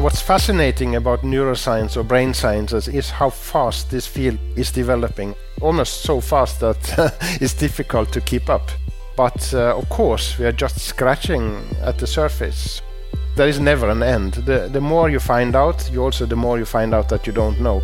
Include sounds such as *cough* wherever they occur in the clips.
What's fascinating about neuroscience or brain sciences is how fast this field is developing. Almost so fast that *laughs* it's difficult to keep up. But uh, of course, we are just scratching at the surface. There is never an end. The, the more you find out, you also the more you find out that you don't know.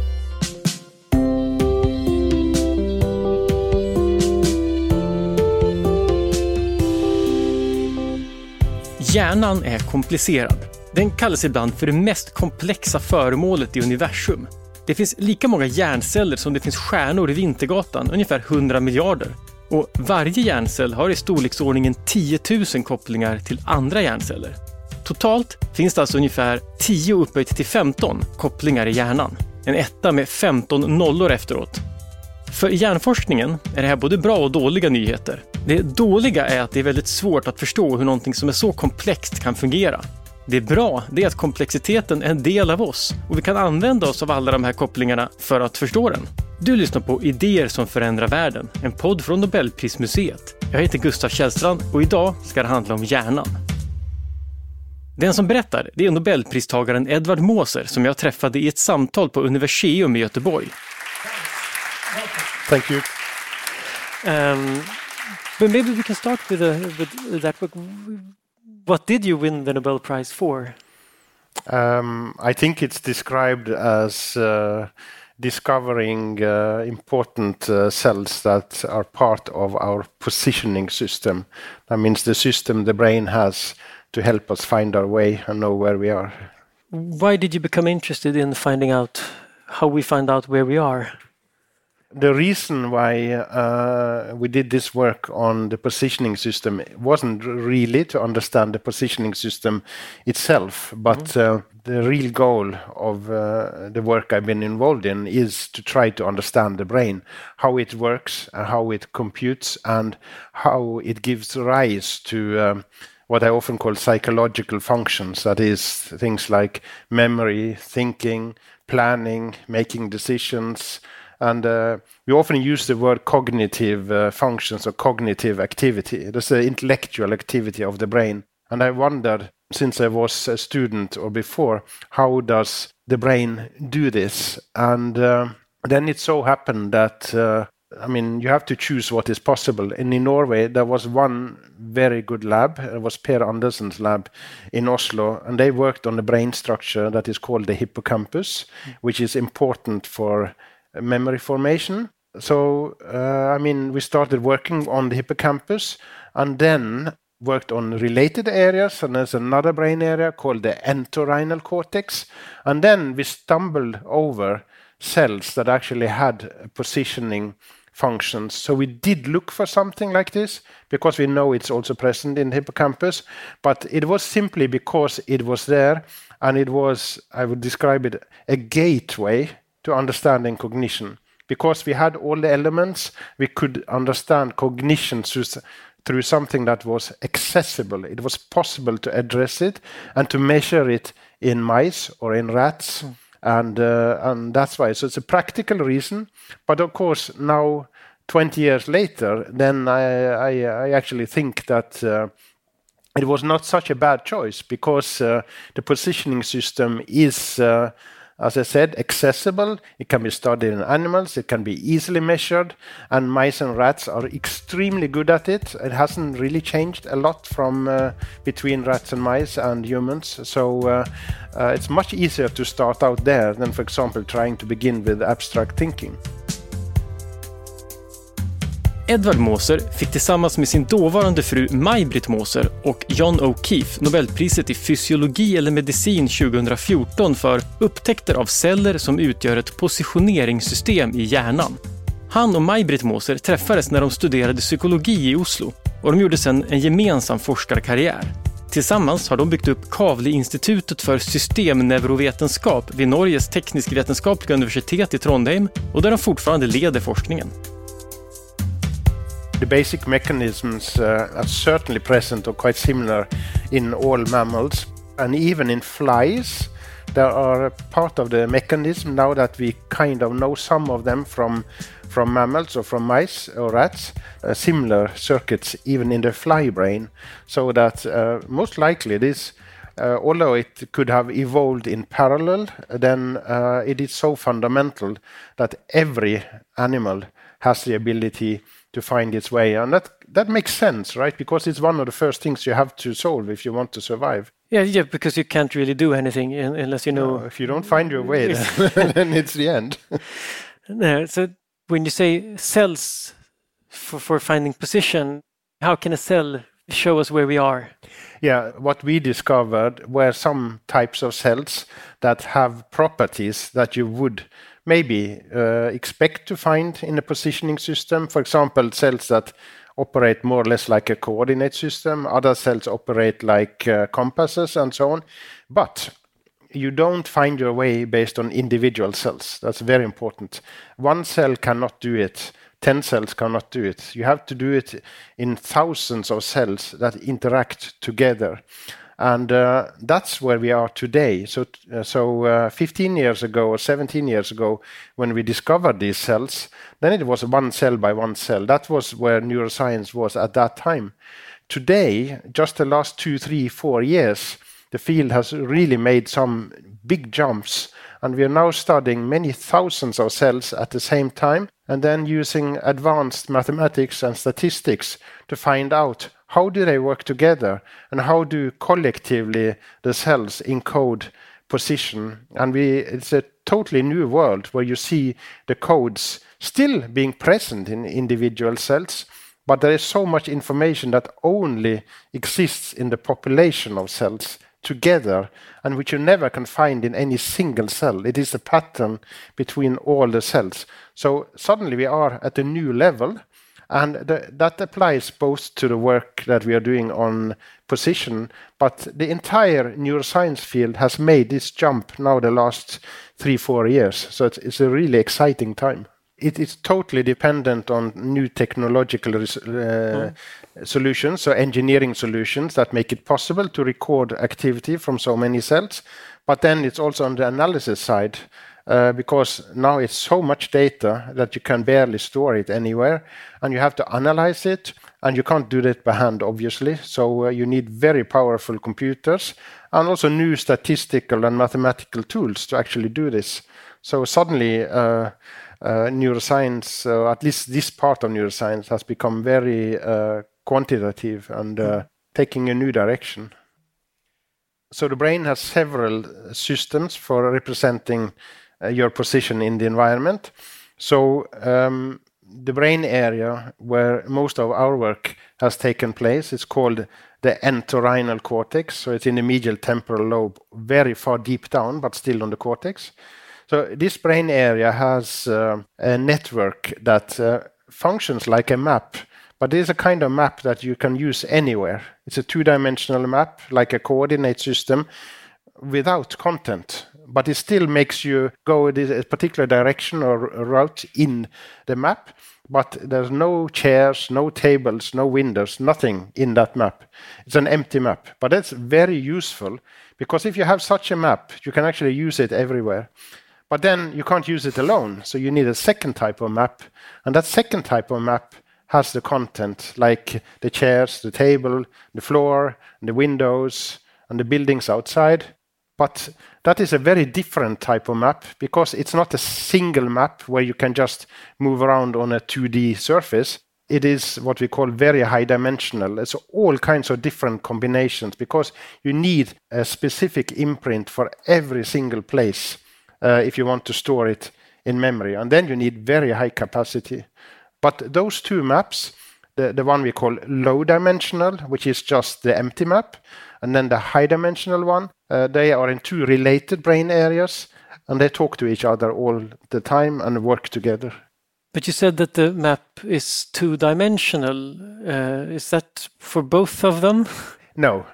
Hjärnan är komplicerad. Den kallas ibland för det mest komplexa föremålet i universum. Det finns lika många hjärnceller som det finns stjärnor i Vintergatan, ungefär 100 miljarder. Och varje hjärncell har i storleksordningen 10 000 kopplingar till andra hjärnceller. Totalt finns det alltså ungefär 10 upphöjt till 15 kopplingar i hjärnan. En etta med 15 nollor efteråt. För hjärnforskningen är det här både bra och dåliga nyheter. Det dåliga är att det är väldigt svårt att förstå hur någonting som är så komplext kan fungera. Det bra det är att komplexiteten är en del av oss och vi kan använda oss av alla de här kopplingarna för att förstå den. Du lyssnar på Idéer som förändrar världen, en podd från Nobelprismuseet. Jag heter Gustav Källstrand och idag ska det handla om hjärnan. Den som berättar det är Nobelpristagaren Edward Moser som jag träffade i ett samtal på Universium i Göteborg. Thank you. Um, but maybe we can start with, a, with that book. What did you win the Nobel Prize for? Um, I think it's described as uh, discovering uh, important uh, cells that are part of our positioning system. That means the system the brain has to help us find our way and know where we are. Why did you become interested in finding out how we find out where we are? The reason why uh, we did this work on the positioning system wasn't really to understand the positioning system itself, but mm-hmm. uh, the real goal of uh, the work I've been involved in is to try to understand the brain, how it works, and how it computes, and how it gives rise to. Um, what I often call psychological functions, that is, things like memory, thinking, planning, making decisions, and uh, we often use the word cognitive uh, functions or cognitive activity. That's the intellectual activity of the brain. And I wondered, since I was a student or before, how does the brain do this? And uh, then it so happened that uh, I mean, you have to choose what is possible. And in Norway, there was one very good lab. It was Per Andersen's lab in Oslo, and they worked on the brain structure that is called the hippocampus, mm. which is important for memory formation. So, uh, I mean, we started working on the hippocampus and then worked on related areas. And there's another brain area called the entorhinal cortex. And then we stumbled over cells that actually had positioning functions. So we did look for something like this because we know it's also present in the hippocampus, but it was simply because it was there and it was, I would describe it, a gateway to understanding cognition. Because we had all the elements, we could understand cognition through something that was accessible. It was possible to address it and to measure it in mice or in rats. Mm. And, uh, and that's why. So it's a practical reason. But of course, now, 20 years later, then I, I, I actually think that uh, it was not such a bad choice because uh, the positioning system is uh, as I said, accessible. It can be studied in animals. It can be easily measured. And mice and rats are extremely good at it. It hasn't really changed a lot from uh, between rats and mice and humans. So uh, uh, it's much easier to start out there than, for example, trying to begin with abstract thinking. Edward Moser fick tillsammans med sin dåvarande fru Maj-Britt Moser och John O'Keefe Nobelpriset i fysiologi eller medicin 2014 för upptäckter av celler som utgör ett positioneringssystem i hjärnan. Han och Maj-Britt Moser träffades när de studerade psykologi i Oslo och de gjorde sedan en gemensam forskarkarriär. Tillsammans har de byggt upp Kavli-institutet för systemneurovetenskap vid Norges teknisk-vetenskapliga universitet i Trondheim och där de fortfarande leder forskningen. The basic mechanisms uh, are certainly present or quite similar in all mammals and even in flies. There are part of the mechanism now that we kind of know some of them from from mammals or from mice or rats, uh, similar circuits even in the fly brain, so that uh, most likely this uh, although it could have evolved in parallel, then uh, it is so fundamental that every animal has the ability to find its way, and that that makes sense, right? Because it's one of the first things you have to solve if you want to survive. Yeah, yeah, because you can't really do anything unless you know. No, if you don't find your way, then, *laughs* *laughs* then it's the end. no, so when you say cells for, for finding position, how can a cell show us where we are? Yeah, what we discovered were some types of cells that have properties that you would maybe uh, expect to find in a positioning system. For example, cells that operate more or less like a coordinate system, other cells operate like uh, compasses, and so on. But you don't find your way based on individual cells. That's very important. One cell cannot do it. 10 cells cannot do it. You have to do it in thousands of cells that interact together. And uh, that's where we are today. So, uh, so uh, 15 years ago or 17 years ago, when we discovered these cells, then it was one cell by one cell. That was where neuroscience was at that time. Today, just the last two, three, four years, the field has really made some big jumps and we are now studying many thousands of cells at the same time and then using advanced mathematics and statistics to find out how do they work together and how do collectively the cells encode position and it's a totally new world where you see the codes still being present in individual cells but there is so much information that only exists in the population of cells together and which you never can find in any single cell. It is a pattern between all the cells. So suddenly we are at a new level, and the, that applies both to the work that we are doing on position, but the entire neuroscience field has made this jump now the last three, four years. So it's, it's a really exciting time it is totally dependent on new technological uh, mm. solutions, so engineering solutions that make it possible to record activity from so many cells. But then it's also on the analysis side, uh, because now it's so much data that you can barely store it anywhere, and you have to analyze it, and you can't do that by hand, obviously. So uh, you need very powerful computers and also new statistical and mathematical tools to actually do this. So suddenly, uh, uh, neuroscience, uh, at least this part of neuroscience, has become very quantitative and taking a new direction. So the brain has several systems for representing your position in the environment. So um, the brain area where most of our work has taken place is called the entorhinal cortex. So it's in the medial temporal lobe, very far deep down, but still on the cortex. So this brain area has uh, a network that uh, functions like a map, but it is a kind of map that you can use anywhere. It's a two-dimensional map, like a coordinate system, without content. But it still makes you go a particular direction or route in the map. But there's no chairs, no tables, no windows, nothing in that map. It's an empty map. But that's very useful because if you have such a map, you can actually use it everywhere. But then you can't use it alone. So you need a second type of map. And that second type of map has the content like the chairs, the table, the floor, the windows, and the buildings outside. But that is a very different type of map because it's not a single map where you can just move around on a 2D surface. It is what we call very high dimensional. It's all kinds of different combinations because you need a specific imprint for every single place uh, if you want to store it in memory. And then you need very high capacity. But those two maps, the, the one we call low dimensional, which is just the empty map, and then the high dimensional one, uh, they are in two related brain areas and they talk to each other all the time and work together. But you said that the map is two dimensional. Uh, is that for both of them? *laughs* No,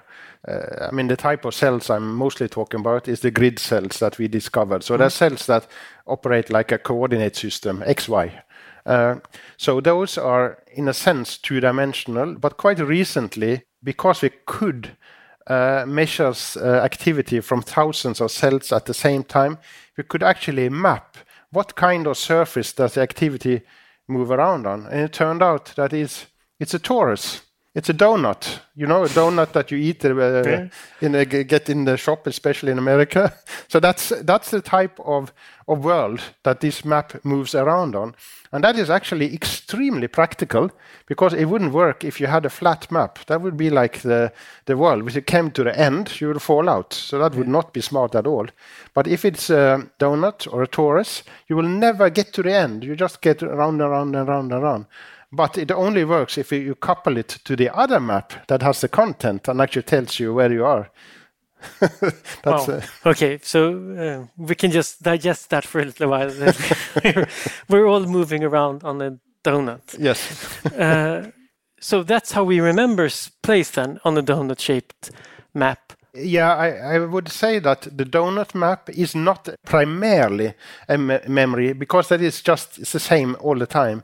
uh, I mean, the type of cells I'm mostly talking about is the grid cells that we discovered. So mm. there's cells that operate like a coordinate system, XY. Uh, so those are, in a sense, two-dimensional. But quite recently, because we could uh, measure uh, activity from thousands of cells at the same time, we could actually map what kind of surface does the activity move around on. And it turned out that it's, it's a torus. It's a donut, you know, a donut that you eat uh, Yeah. in a, get in the shop, especially in America. *laughs* So that's that's the type of of world that this map moves around on, and that is actually extremely practical because it wouldn't work if you had a flat map. That would be like the the world. If it came to the end, you would fall out. So that would not be smart at all. But if it's a donut or a torus, you will never get to the end. You just get around and around and around and around. But it only works if you couple it to the other map that has the content and actually tells you where you are. *laughs* That's Wow. Okay, so uh, we can just digest that for a little while. we're, *laughs* we're all moving around on a donut. yes. *laughs* Uh, so that's how we remember place then on the donut-shaped map. Yeah, I, I would say that the donut map is not primarily a me- memory because that is just it's the same all the time,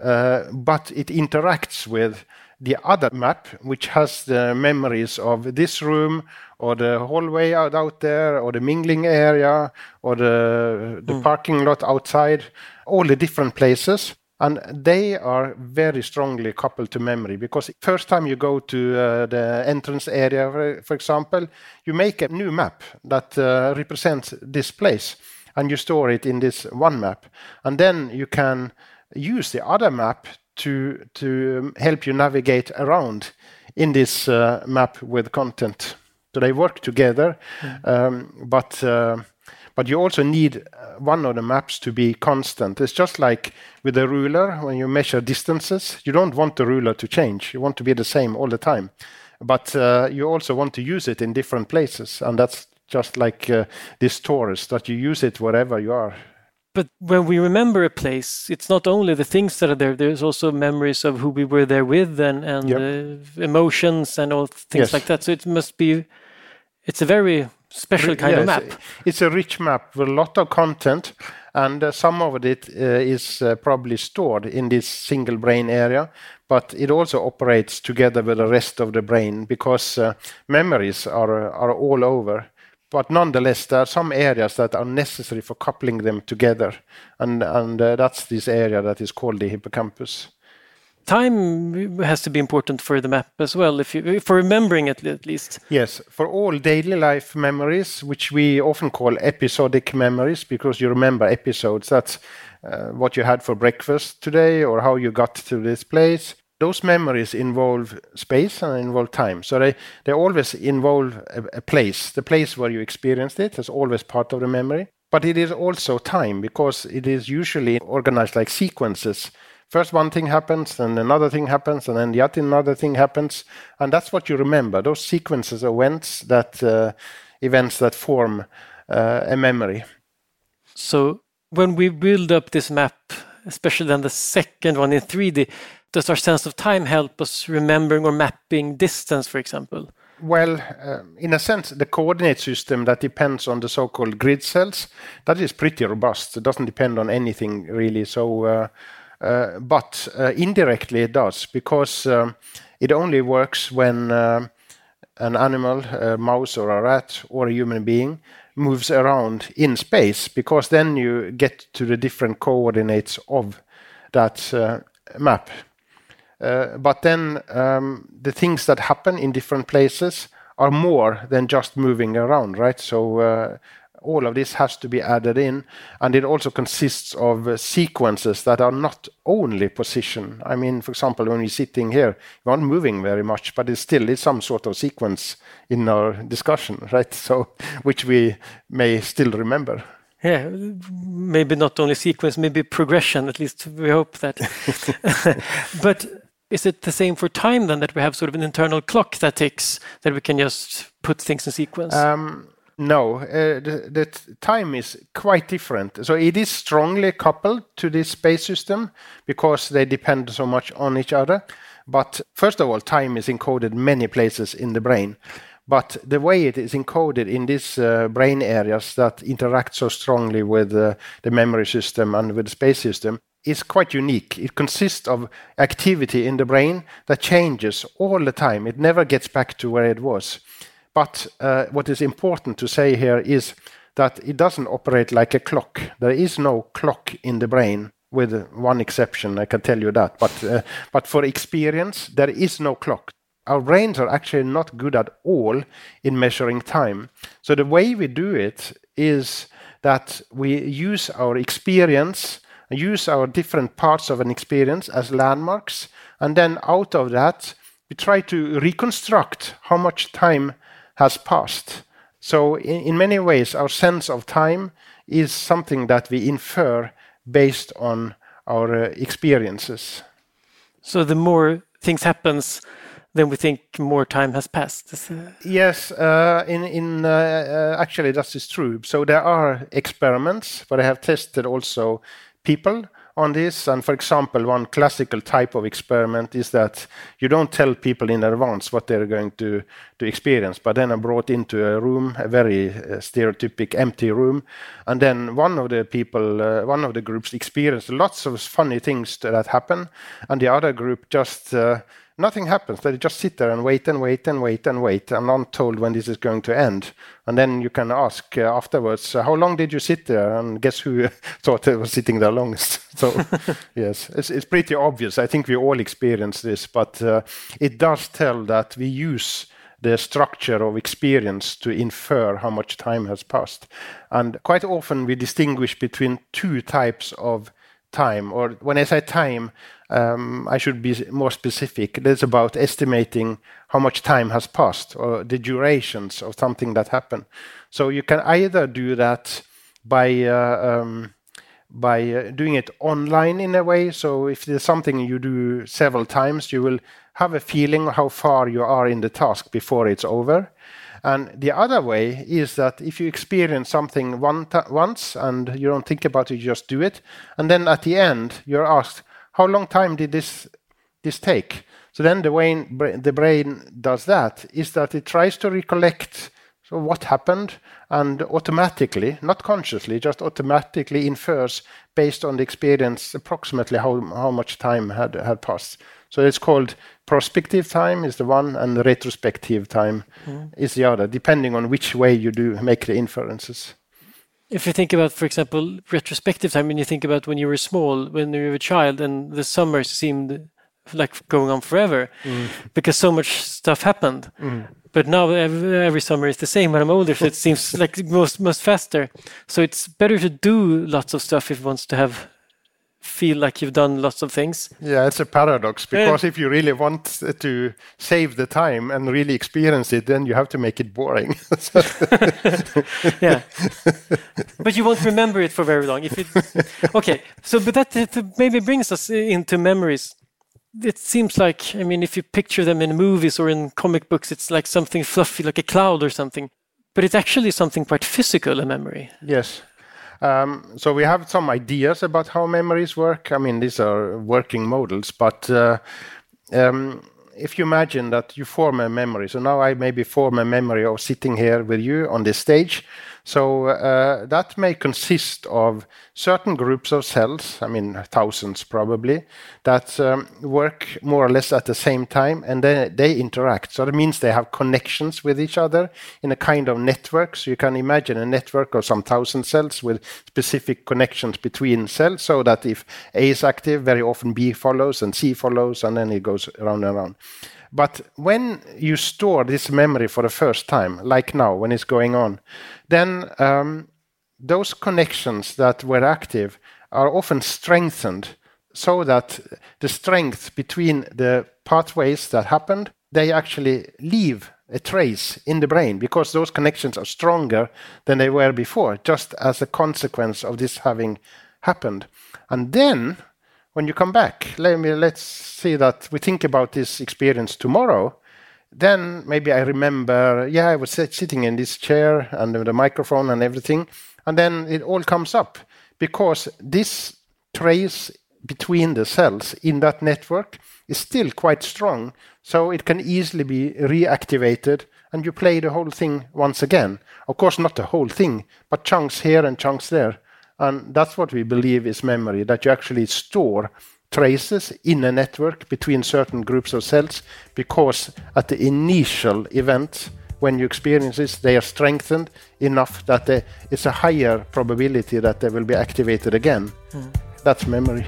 uh, but it interacts with the other map, which has the memories of this room or the hallway out, out there or the mingling area or the, the parking lot outside, all the different places. And they are very strongly coupled to memory because first time you go to uh, the entrance area, for, for example, you make a new map that uh, represents this place and you store it in this one map. And then you can use the other map to, to help you navigate around in this uh, map with content. So they work together, um, but uh, but you also need uh, one of the maps to be constant. It's just like with a ruler when you measure distances. You don't want the ruler to change. You want to be the same all the time, but uh, you also want to use it in different places, and that's just like uh, this torus that you use it wherever you are. But when we remember a place, it's not only the things that are there. There's also memories of who we were there with and and Yep. uh, emotions and all things Yes. like that. So it must be. It's a very special kind of map. It's a rich map with a lot of content, and uh, some of it uh, is uh, probably stored in this single brain area, but it also operates together with the rest of the brain because uh, memories are are all over. But nonetheless, there are some areas that are necessary for coupling them together, and and uh, that's this area that is called the hippocampus. Time has to be important for the map as well, if you for remembering it at least. Yes, for all daily life memories, which we often call episodic memories, because you remember episodes. That's uh, what you had for breakfast today, or how you got to this place. Those memories involve space and involve time. So they, they always involve a, a place. The place where you experienced it is always part of the memory. But it is also time because it is usually organized like sequences. First one thing happens, then another thing happens, and then yet another thing happens, and that's what you remember. Those sequences of events that uh, events that form uh, a memory. So when we build up this map, especially then the second one in 3D, does our sense of time help us remembering or mapping distance, for example? Well, um, in a sense, the coordinate system that depends on the so-called grid cells that is pretty robust. It doesn't depend on anything really. So, uh, uh, but uh, indirectly it does because um, it only works when um an animal, a mouse or a rat or a human being, moves around in space because then you get to the different coordinates of that uh, map. Uh, but then um, the things that happen in different places are more than just moving around, right? So uh, all of this has to be added in, and it also consists of uh, sequences that are not only position. I mean, for example, when you're sitting here, you aren't moving very much, but it still is some sort of sequence in our discussion, *laughs* right? So which we may still remember. Yeah, maybe not only sequence, maybe progression. At least we hope that. *laughs* *laughs* but is it the same for time then that we have sort of an internal clock that ticks that we can just put things in sequence? Um, no, uh, the, the time is quite different. So it is strongly coupled to this space system because they depend so much on each other. But first of all, time is encoded many places in the brain. But the way it is encoded in these uh, brain areas that interact so strongly with uh, the memory system and with the space system is quite unique. It consists of activity in the brain that changes all the time. It never gets back to where it was. But uh, what is important to say here is that it doesn't operate like a clock. There is no clock in the brain with one exception, I can tell you that. But uh, but for experience, there is no clock. Our brains are actually not good at all in measuring time. So the way we do it is that we use our experience, use our different parts of an experience as landmarks, and then out of that we try to reconstruct how much time has passed. So in, in many ways, our sense of time is something that we infer based on our uh, experiences. So the more things happens, then we think more time has passed. Yes, uh, in in uh, uh, actually that is true. So there are experiments, but I have tested also people on this. And for example, one classical type of experiment is that you don't tell people in advance what they're going to, to experience, but then are brought into a room, a very uh, stereotypic empty room, and then one of the people, uh, one of the groups experienced lots of funny things that happen, and the other group just uh, nothing happens. They just sit there and wait and wait and wait and wait and not told when this is going to end. And then you can ask uh, afterwards, uh, how long did you sit there? And guess who *laughs* thought they were sitting there longest? *laughs* so, *laughs* yes, it's, it's pretty obvious. I think we all experience this, but uh, it does tell that we use the structure of experience to infer how much time has passed. And quite often we distinguish between two types of time, or when I say time, um, I should be more specific. It's about estimating how much time has passed or the durations of something that happened. So you can either do that by uh, um, by uh, doing it online in a way. So if there's something you do several times, you will have a feeling how far you are in the task before it's over. And the other way is that if you experience something one once and you don't think about it, you just do it, and then at the end you're asked, how long time did this this take? So then the way the brain does that is that it tries to recollect so what happened and automatically, not consciously, just automatically infers based on the experience approximately how, how much time had, had passed. So it's called prospective time is the one and retrospective time mm. is the other, depending on which way you do make the inferences if you think about, for example, retrospective time, when you think about when you were small, when you were a child, and the summers seemed like going on forever mm. because so much stuff happened. Mm. But now every, every, summer is the same when I'm older, so it seems like most most faster. So it's better to do lots of stuff if one wants to have feel like you've done lots of things. Yeah, it's a paradox because if you really want to save the time and really experience it, then you have to make it boring. *laughs* *laughs* yeah, but you won't remember it for very long. If it, *laughs* okay, so but that maybe brings us into memories. It seems like I mean, if you picture them in movies or in comic books, it's like something fluffy, like a cloud or something. But it's actually something quite physical, a memory. Yes. Um, so we have some ideas about how memories work. I mean, these are working models, but uh, um, if you imagine that you form a memory, so now I maybe form a memory of sitting here with you on this stage, so uh, that may consist of certain groups of cells, I mean thousands probably, that um, work more or less at the same time and then they interact. So that means they have connections with each other in a kind of network. So you can imagine a network of some thousand cells with specific connections between cells so that if A is active, very often B follows and C follows and then it goes around and around. But when you store this memory for the first time, like now when it's going on, then um, those connections that were active are often strengthened so that the strength between the pathways that happened, they actually leave a trace in the brain because those connections are stronger than they were before, just as a consequence of this having happened. And then when you come back, let me let's see that we think about this experience tomorrow. Then maybe I remember, yeah, I was sitting in this chair and the microphone and everything, and then it all comes up because this trace between the cells in that network is still quite strong, so it can easily be reactivated and you play the whole thing once again. Of course, not the whole thing, but chunks here and chunks there. And that's what we believe is memory, that you actually store traces in a network between certain groups of cells because at the initial event, when you experience this, they are strengthened enough that they, it's a higher probability that they will be activated again. Mm. that's memory.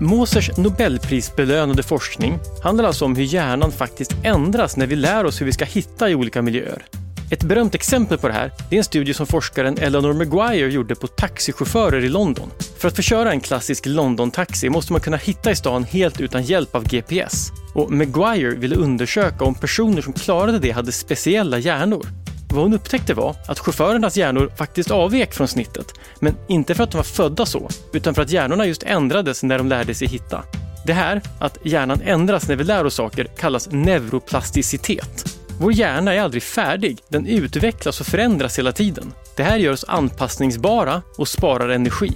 Mosers Nobelprisbelönade forskning handlar alltså om hur hjärnan faktiskt ändras när vi lär oss hur vi ska hitta i olika miljöer. Ett berömt exempel på det här är en studie som forskaren Eleanor Maguire gjorde på taxichaufförer i London. För att få köra en klassisk London-taxi måste man kunna hitta i stan helt utan hjälp av GPS. Och Maguire ville undersöka om personer som klarade det hade speciella hjärnor. Vad hon upptäckte var att chaufförernas hjärnor faktiskt avvek från snittet. Men inte för att de var födda så, utan för att hjärnorna just ändrades när de lärde sig hitta. Det här, att hjärnan ändras när vi lär oss saker, kallas neuroplasticitet. Vår hjärna är aldrig färdig, den utvecklas och förändras hela tiden. Det här gör oss anpassningsbara och sparar energi.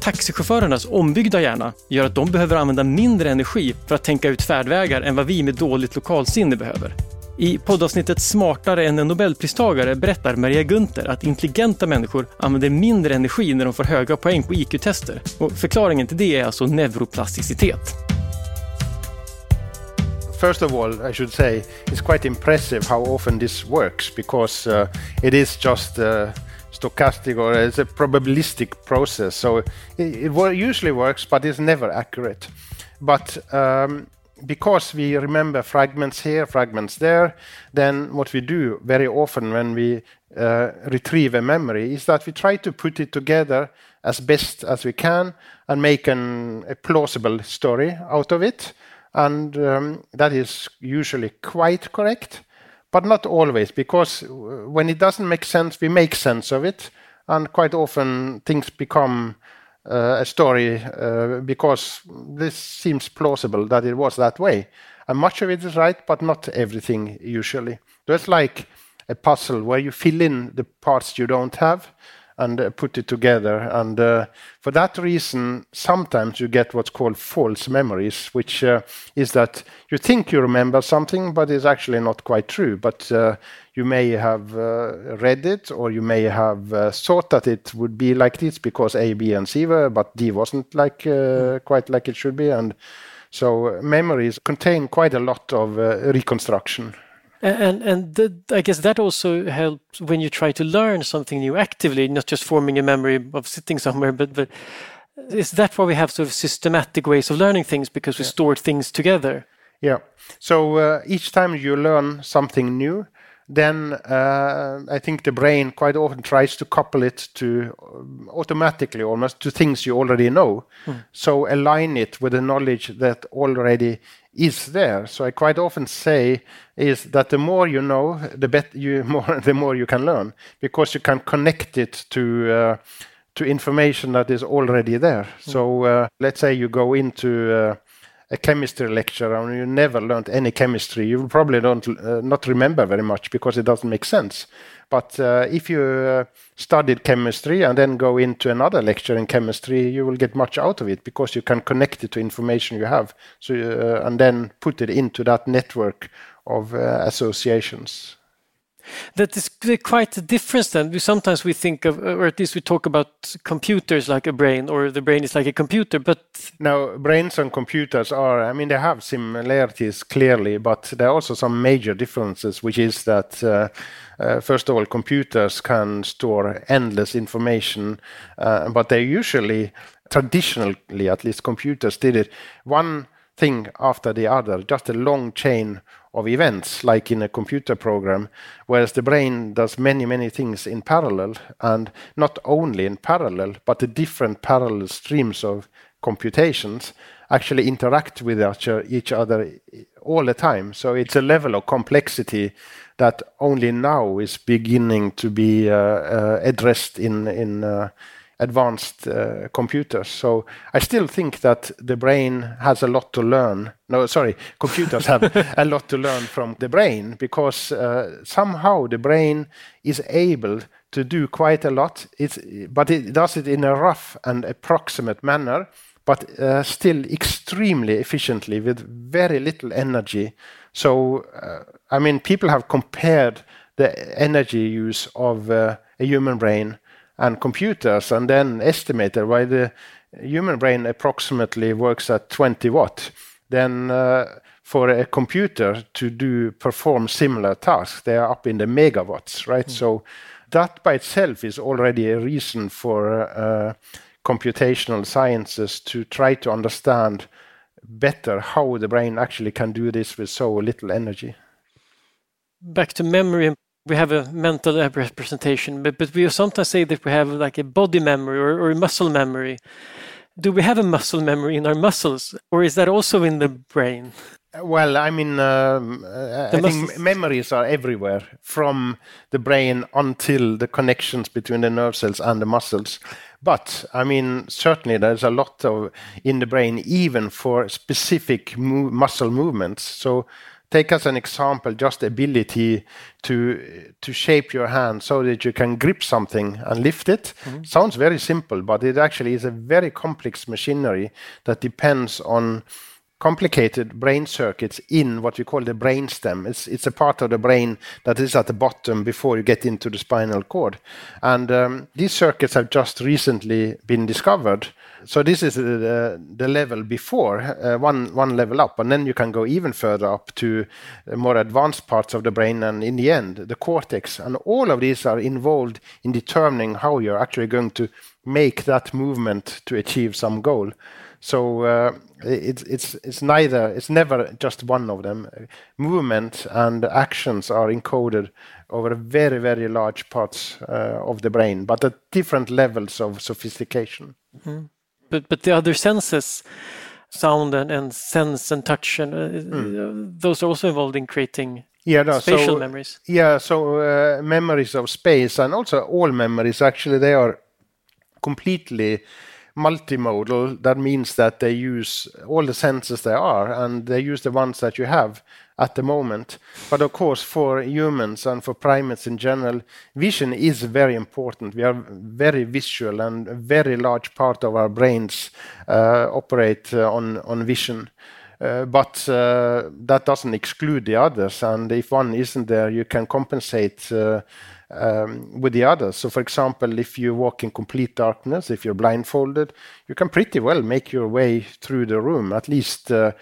Taxichaufförernas ombyggda hjärna gör att de behöver använda mindre energi för att tänka ut färdvägar än vad vi med dåligt lokalsinne behöver. I poddavsnittet Smartare än en nobelpristagare berättar Maria Gunther att intelligenta människor använder mindre energi när de får höga poäng på IQ-tester. Och förklaringen till det är alltså neuroplasticitet. First of all, I should say it's quite impressive how often this works because uh, it is just uh, stochastic or it's a probabilistic process. So it, it usually works, but it's never accurate. But um, because we remember fragments here, fragments there, then what we do very often when we uh, retrieve a memory is that we try to put it together as best as we can and make an, a plausible story out of it. And um, that is usually quite correct, but not always, because when it doesn't make sense, we make sense of it. And quite often things become uh, a story uh, because this seems plausible that it was that way. And much of it is right, but not everything usually. It's like a puzzle where you fill in the parts you don't have and uh, put it together. And uh, for that reason, sometimes you get what's called false memories, which uh, is that you think you remember something, but it's actually not quite true. But uh, you may have uh, read it, or you may have uh, thought that it would be like this because A, B, and C were, but D wasn't like quite like it should be. And so memories contain quite a lot of reconstruction. And and the, I guess that also helps when you try to learn something new actively, not just forming a memory of sitting somewhere, but but is that why we have sort of systematic ways of learning things because we yeah. store things together? Yeah. So uh, each time you learn something new, then uh, I think the brain quite often tries to couple it to um, automatically almost to things you already know. Mm. So align it with the knowledge that already is there. So I quite often say is that the more you know, the better you *laughs* more the more you can learn because you can connect it to uh, to information that is already there. Mm. So uh, let's say you go into uh, a chemistry lecture and you never learned any chemistry, you probably don't uh, not remember very much because it doesn't make sense. But uh, if you uh, studied chemistry and then go into another lecture in chemistry, you will get much out of it because you can connect it to information you have. So uh, and then put it into that network of uh, associations that is quite a difference then. Sometimes we think of, or at least we talk about computers like a brain, or the brain is like a computer, but. No, brains and computers are, I mean, they have similarities clearly, but there are also some major differences, which is that, uh, uh, first of all, computers can store endless information, uh, but they usually, traditionally at least, computers did it one thing after the other, just a long chain of events like in a computer program, whereas the brain does many, many things in parallel, and not only in parallel, but the different parallel streams of computations actually interact with each other all the time. So it's a level of complexity that only now is beginning to be uh, uh, addressed in in uh, advanced uh, computers. So I still think that the brain has a lot to learn. No, sorry, computers have a lot to learn from the brain because uh, somehow the brain is able to do quite a lot. It's, but it does it in a rough and approximate manner, but uh, still extremely efficiently with very little energy. So, uh, I mean, people have compared the energy use of uh, a human brain and computers and then estimated why the human brain approximately works at 20 watt then uh, for a computer to do perform similar tasks, they are up in the megawatts, right? Mm. So that by itself is already a reason for uh, computational sciences to try to understand better how the brain actually can do this with so little energy. Back to memory, we have a mental representation, but, but we sometimes say that we have like a body memory or, or a muscle memory. Do we have a muscle memory in our muscles, or is that also in the brain? Well, I mean, um, uh, I think memories are everywhere from the brain until the connections between the nerve cells and the muscles. But I mean, certainly there's a lot of in the brain, even for specific muscle movements. So, take as an example just the ability to to shape your hand so that you can grip something and lift it. Mm -hmm. Sounds very simple, but it actually is a very complex machinery that depends on complicated brain circuits in what we call the brainstem. It's, it's a part of the brain that is at the bottom before you get into the spinal cord. And um, these circuits have just recently been discovered. So this is the, the level before, uh, one, one level up. And then you can go even further up to more advanced parts of the brain. And in the end, the cortex. And all of these are involved in determining how you're actually going to make that movement to achieve some goal. So uh, it's it's it's neither it's never just one of them. Movement and actions are encoded over very very large parts uh, of the brain, but at different levels of sophistication. Mm. But but the other senses, sound and, and sense and touch, and uh, mm. those are also involved in creating yeah, no, spatial so, memories. Yeah, so uh, memories of space and also all memories actually they are completely multimodal, that means that they use all the senses there are and they use the ones that you have at the moment. But of course, for humans and for primates in general, vision is very important. We are very visual, and a very large part of our brains uh, operate uh, on, on vision. Uh, but uh, that doesn't exclude the others, and if one isn't there, you can compensate uh, um, with the others. So, for example, if you walk in complete darkness, if you're blindfolded, you can pretty well make your way through the room, at least uh,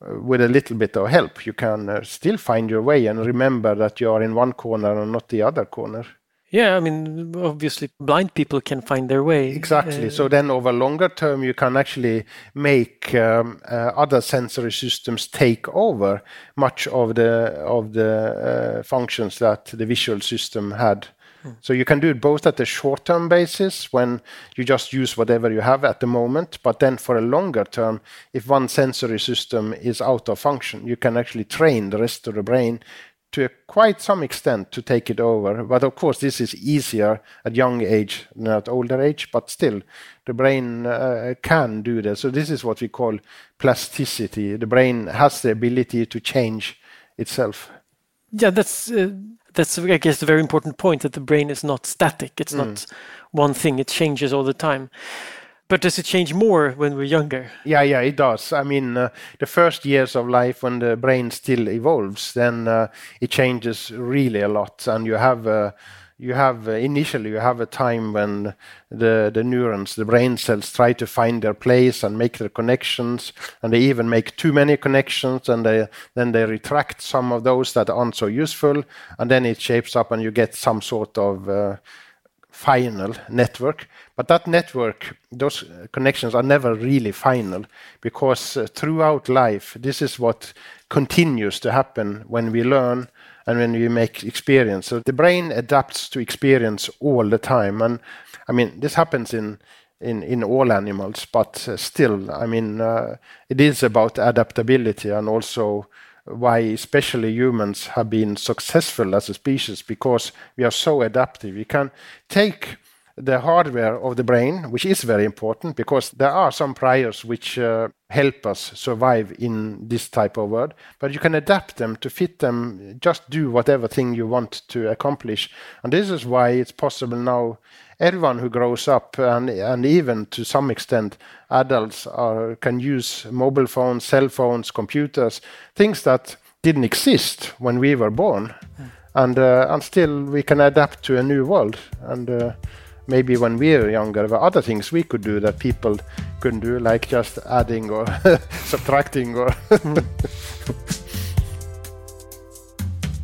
with a little bit of help. You can uh, still find your way and remember that you are in one corner and not the other corner. Yeah, I mean, obviously, blind people can find their way. Exactly. Uh, so then, over longer term, you can actually make um, uh, other sensory systems take over much of the of the uh, functions that the visual system had. Hmm. So you can do it both at the short-term basis when you just use whatever you have at the moment, but then for a longer term, if one sensory system is out of function, you can actually train the rest of the brain to quite some extent to take it over. But of course, this is easier at young age than at older age. But still, the brain uh, can do that. So this is what we call plasticity. The brain has the ability to change itself. Yeah, that's uh, that's I guess a very important point that the brain is not static. It's mm. not one thing. It changes all the time. But does it change more when we're younger? Yeah, yeah, it does. I mean, uh, the first years of life when the brain still evolves, then uh, it changes really a lot, and you have. Uh, you have uh, initially you have a time when the the neurons the brain cells try to find their place and make their connections and they even make too many connections and they then they retract some of those that aren't so useful and then it shapes up and you get some sort of uh, final network. But that network, those connections are never really final because uh, throughout life, this is what continues to happen when we learn and when we make experience. So the brain adapts to experience all the time. And I mean, this happens in in in all animals, but uh, still, I mean, uh, it is about adaptability and also why especially humans have been successful as a species because we are so adaptive. We can take the hardware of the brain, which is very important because there are some priors which uh, help us survive in this type of world, but you can adapt them to fit them, just do whatever thing you want to accomplish. And this is why it's possible now everyone who grows up and and even to some extent adults are can use mobile phones, cell phones, computers, things that didn't exist when we were born, mm. and uh, and still we can adapt to a new world and. Uh, maybe when we were younger were other things we could do that people couldn't do, like just adding or *laughs* subtracting or... *laughs*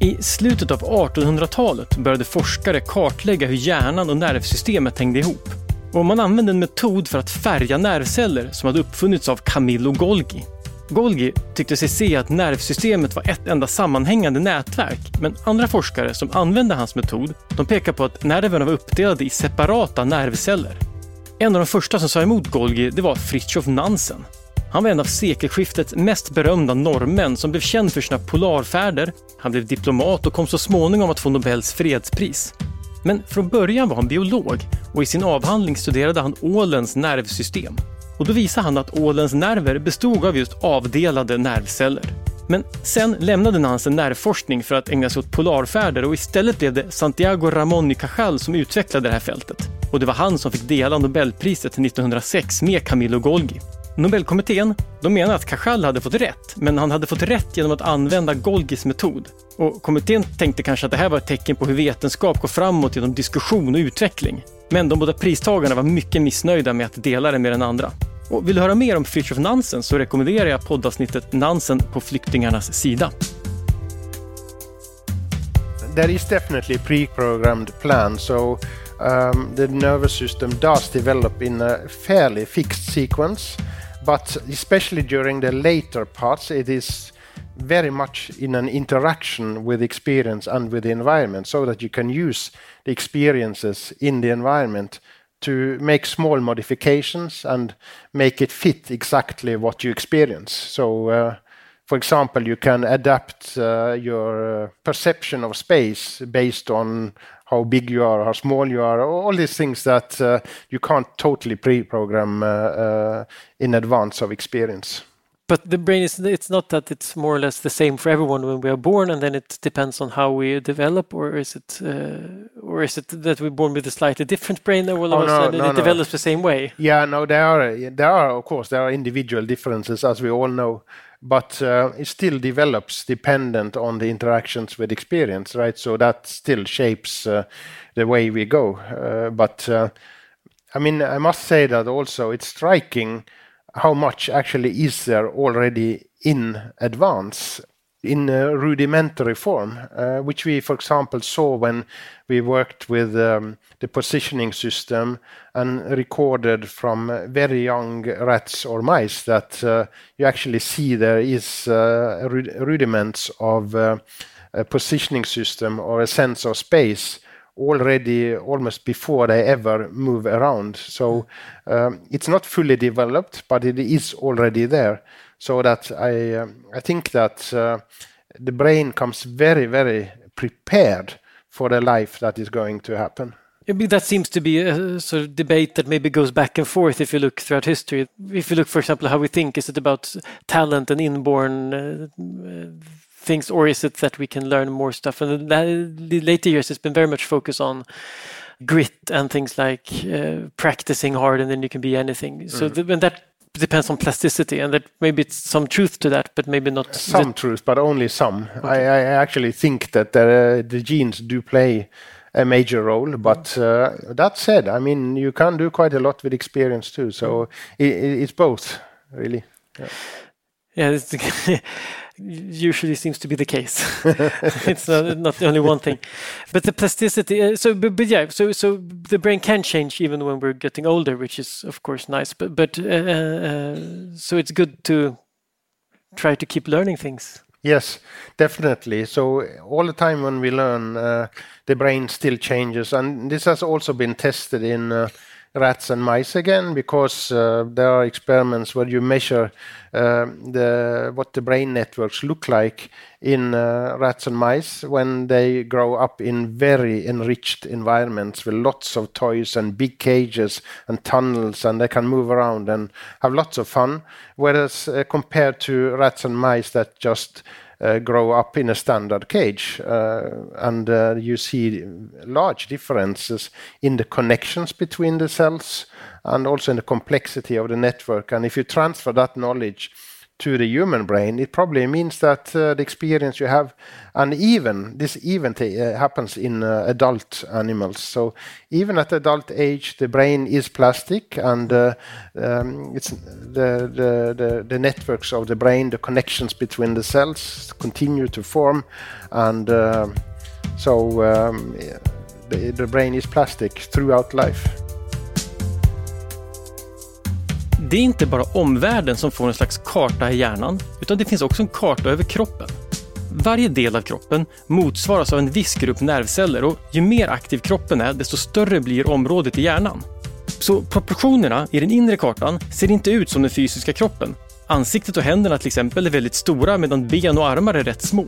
I slutet av 1800-talet började forskare kartlägga hur hjärnan och nervsystemet hängde ihop. Och man använde en metod för att färga nervceller som hade uppfunnits av Camillo Golgi. Golgi tyckte sig se att nervsystemet var ett enda sammanhängande nätverk, men andra forskare som använde hans metod, de pekar på att nerverna var uppdelade i separata nervceller. En av de första som sa emot Golgi, det var Fritjof Nansen. Han var en av sekelskiftets mest berömda norrmän som blev känd för sina polarfärder. Han blev diplomat och kom så småningom att få Nobels fredspris. Men från början var han biolog och i sin avhandling studerade han ålens nervsystem. Och då visade han att ålens nerver bestod av just avdelade nervceller. Men sen lämnade Nansen nervforskning för att ägna sig åt polarfärder och istället blev det Santiago Ramón y Cajal som utvecklade det här fältet. Och det var han som fick dela Nobelpriset 1906 med Camillo Golgi. Nobelkommittén de menar att Cajal hade fått rätt, men han hade fått rätt genom att använda Golgis metod. Och kommittén tänkte kanske att det här var ett tecken på hur vetenskap går framåt genom diskussion och utveckling. Men de båda pristagarna var mycket missnöjda med att dela det med den andra. Och vill du höra mer om Fritiof Nansen så rekommenderar jag poddavsnittet Nansen på flyktingarnas sida. There is definitely pre-programmed plan, so um, the nervous system does develop in a fairly fixed sequence, but especially during the later parts, it is very much in an interaction with experience and with the environment, so that you can use the experiences in the environment to make small modifications and make it fit exactly what you experience. So, uh, for example, you can adapt uh, your uh, perception of space based on how big you are, how small you are, all these things that uh, you can't totally pre-program uh, uh, in advance of experience. But the brain is it's not that it's more or less the same for everyone when we are born and then it depends on how we develop or is it uh, or is it that we're born with a slightly different brain that will oh, no, no, it no. develops the same way? Yeah no there are there are of course there are individual differences as we all know but uh, it still develops dependent on the interactions with experience right? So that still shapes uh, the way we go. Uh, but uh, i mean i must say that also it's striking how much actually is there already in advance in a rudimentary form, uh, which we, for example, saw when we worked with um, the positioning system and recorded from very young rats or mice that uh, you actually see there is uh, rudiments of uh, a positioning system or a sense of space already almost before they ever move around. So um, it's not fully developed, but it is already there. So that I um, I think that uh, the brain comes very very prepared for the life that is going to happen. that seems to be a sort of debate that maybe goes back and forth if you look throughout history. If you look, for example, how we think, is it about talent and inborn uh, things, or is it that we can learn more stuff? And the later years, it's been very much focused on grit and things like uh, practicing hard, and then you can be anything. Mm. So the, and that depends on plasticity, and that maybe it's some truth to that, but maybe not some truth, but only some. Okay. I, I, actually think that uh, the genes do play a major role. But uh, that said, I mean, you can do quite a lot with experience too. So mm. it, it's both, really. Yeah. yeah *laughs* usually seems to be the case. *laughs* it's not, not only one thing, but the plasticity. Uh, so, but, but, yeah, so so the brain can change even when we're getting older, which is of course nice. But but uh, uh, so it's good to try to keep learning things. Yes, definitely. So all the time when we learn, uh, the brain still changes, and this has also been tested in uh, rats and mice again because uh, there are experiments where you measure uh, the what the brain networks look like in uh, rats and mice when they grow up in very enriched environments with lots of toys and big cages and tunnels and they can move around and have lots of fun. Whereas uh, compared to rats and mice that just uh, grow up in a standard cage. Uh, and uh, you see large differences in the connections between the cells and also in the complexity of the network. And if you transfer that knowledge to the human brain, it probably means that uh, the experience you have, and even this even uh, happens in uh, adult animals. So even at adult age, the brain is plastic, and uh, um, it's the, the, the the networks of the brain, the connections between the cells continue to form, and uh, so um, the, the brain is plastic throughout life. Det är inte bara omvärlden som får en slags karta i hjärnan, utan det finns också en karta över kroppen. Varje del av kroppen motsvaras av en viss grupp nervceller och ju mer aktiv kroppen är, desto större blir området i hjärnan. Så proportionerna i den inre kartan ser inte ut som den fysiska kroppen. Ansiktet och händerna till exempel är väldigt stora medan ben och armar är rätt små.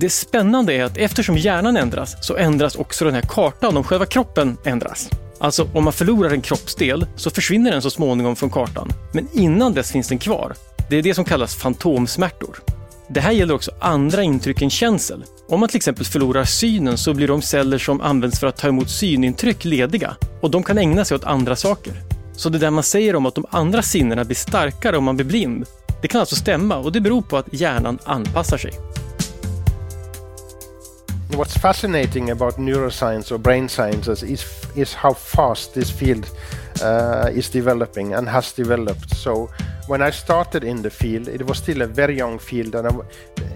Det spännande är att eftersom hjärnan ändras så ändras också den här kartan om själva kroppen ändras. Alltså, om man förlorar en kroppsdel så försvinner den så småningom från kartan. Men innan dess finns den kvar. Det är det som kallas fantomsmärtor. Det här gäller också andra intryck än känsel. Om man till exempel förlorar synen så blir de celler som används för att ta emot synintryck lediga och de kan ägna sig åt andra saker. Så det där man säger om att de andra sinnena blir starkare om man blir blind, det kan alltså stämma och det beror på att hjärnan anpassar sig. What's fascinating about neuroscience or brain sciences is is how fast this field uh, is developing and has developed. So when I started in the field, it was still a very young field, and I,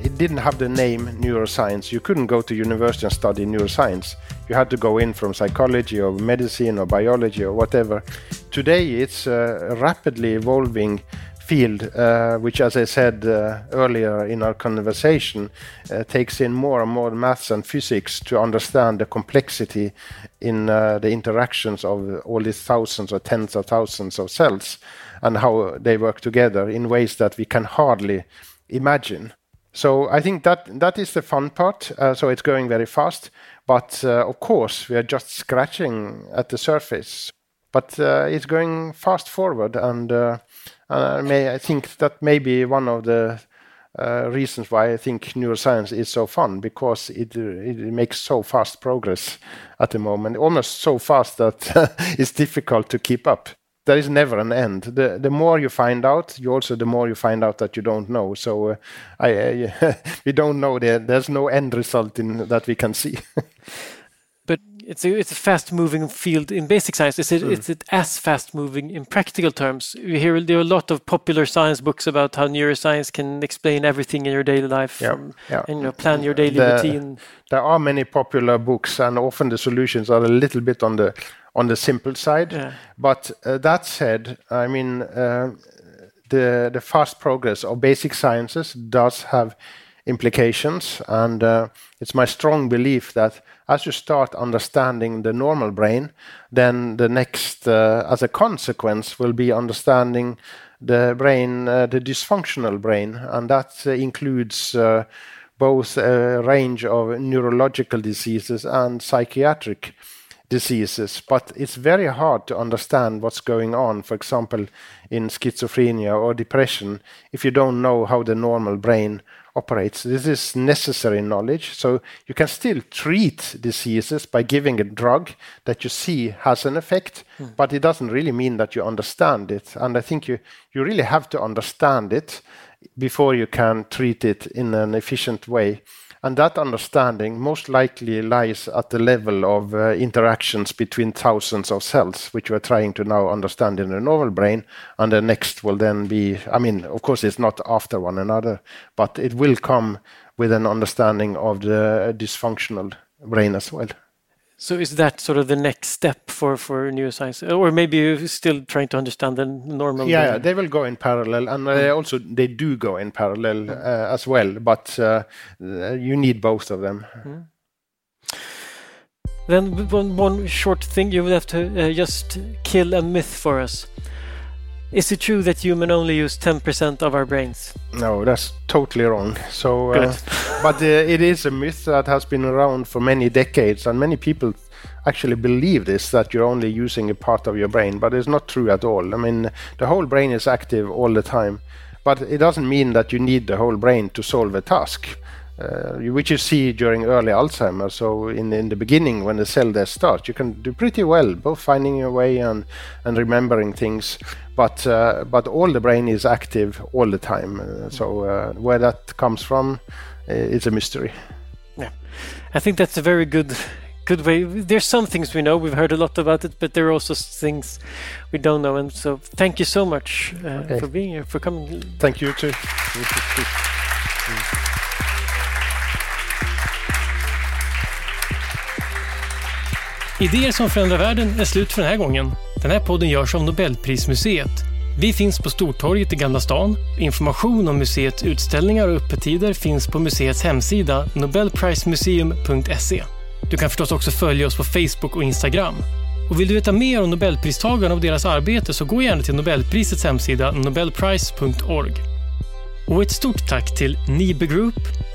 it didn't have the name neuroscience. You couldn't go to university and study neuroscience. You had to go in from psychology or medicine or biology or whatever. Today, it's a rapidly evolving field, uh, which, as I said uh, earlier in our conversation, uh, takes in more and more maths and physics to understand the complexity in uh, the interactions of all these thousands or tens of thousands of cells and how they work together in ways that we can hardly imagine. So I think that that is the fun part. Uh, so it's going very fast, but uh, of course we are just scratching at the surface. But it's going fast forward, and I think that may be one of the uh, reasons why I think neuroscience is so fun because it, makes so fast progress at the moment, almost so fast that *laughs* it's difficult to keep up. There is never an end. The more you find out, you also the more you find out that you don't know. So uh, *laughs* we don't know. There, there's no end result in that we can see. *laughs* it's a it's a fast moving field in basic science. Is it mm. is it as fast moving in practical terms? We hear there are a lot of popular science books about how neuroscience can explain everything in your daily life yeah. and you know plan your daily the, routine. There are many popular books, and often the solutions are a little bit on the on the simple side. Yeah. But uh, that said, I mean. Uh, the, the fast progress of basic sciences does have implications, and uh, it's my strong belief that as you start understanding the normal brain, then the next, uh, as a consequence, will be understanding the brain, uh, the dysfunctional brain, and that uh, includes uh, both a range of neurological diseases and psychiatric diseases. But it's very hard to understand what's going on, for example, in schizophrenia or depression, if you don't know how the normal brain operates. This is necessary knowledge. So you can still treat diseases by giving a drug that you see has an effect, mm. but it doesn't really mean that you understand it. And I think you, you really have to understand it before you can treat it in an efficient way. And that understanding most likely lies at the level of uh, interactions between thousands of cells, which we're trying to now understand in the normal brain. And the next will then be, I mean, of course, it's not after one another, but it will come with an understanding of the dysfunctional brain as well. So is that sort of the next step for, for neuroscience, or maybe you're still trying to understand the normal? Yeah, they will go in parallel, and uh, mm. also they do go in parallel mm. uh, as well. But uh, you need both of them. Mm. Then one, one short thing you would have to uh, just kill a myth for us. Is it true that human only use 10% of our brains? No, that's totally wrong. So, uh, *laughs* but uh, it is a myth that has been around for many decades, and many people actually believe this that you're only using a part of your brain, but it's not true at all. I mean, the whole brain is active all the time, but it doesn't mean that you need the whole brain to solve a task. Uh, which you see during early Alzheimer's. So in in the beginning, when the cell death starts, you can do pretty well, both finding your way and and remembering things. But uh, but all the brain is active all the time. Uh, so uh, where that comes from, uh, it's a mystery. Yeah, I think that's a very good good way. There's some things we know. We've heard a lot about it, but there are also things we don't know. And so, thank you so much uh, okay. for being here, for coming. Thank you too. Idéer som förändrar världen är slut för den här gången. Den här podden görs av Nobelprismuseet. Vi finns på Stortorget i Gamla stan. Information om museets utställningar och öppettider finns på museets hemsida nobelprismuseum.se. Du kan förstås också följa oss på Facebook och Instagram. Och vill du veta mer om Nobelpristagarna och deras arbete så gå gärna till Nobelprisets hemsida nobelprice.org. Och ett stort tack till Nibe Group,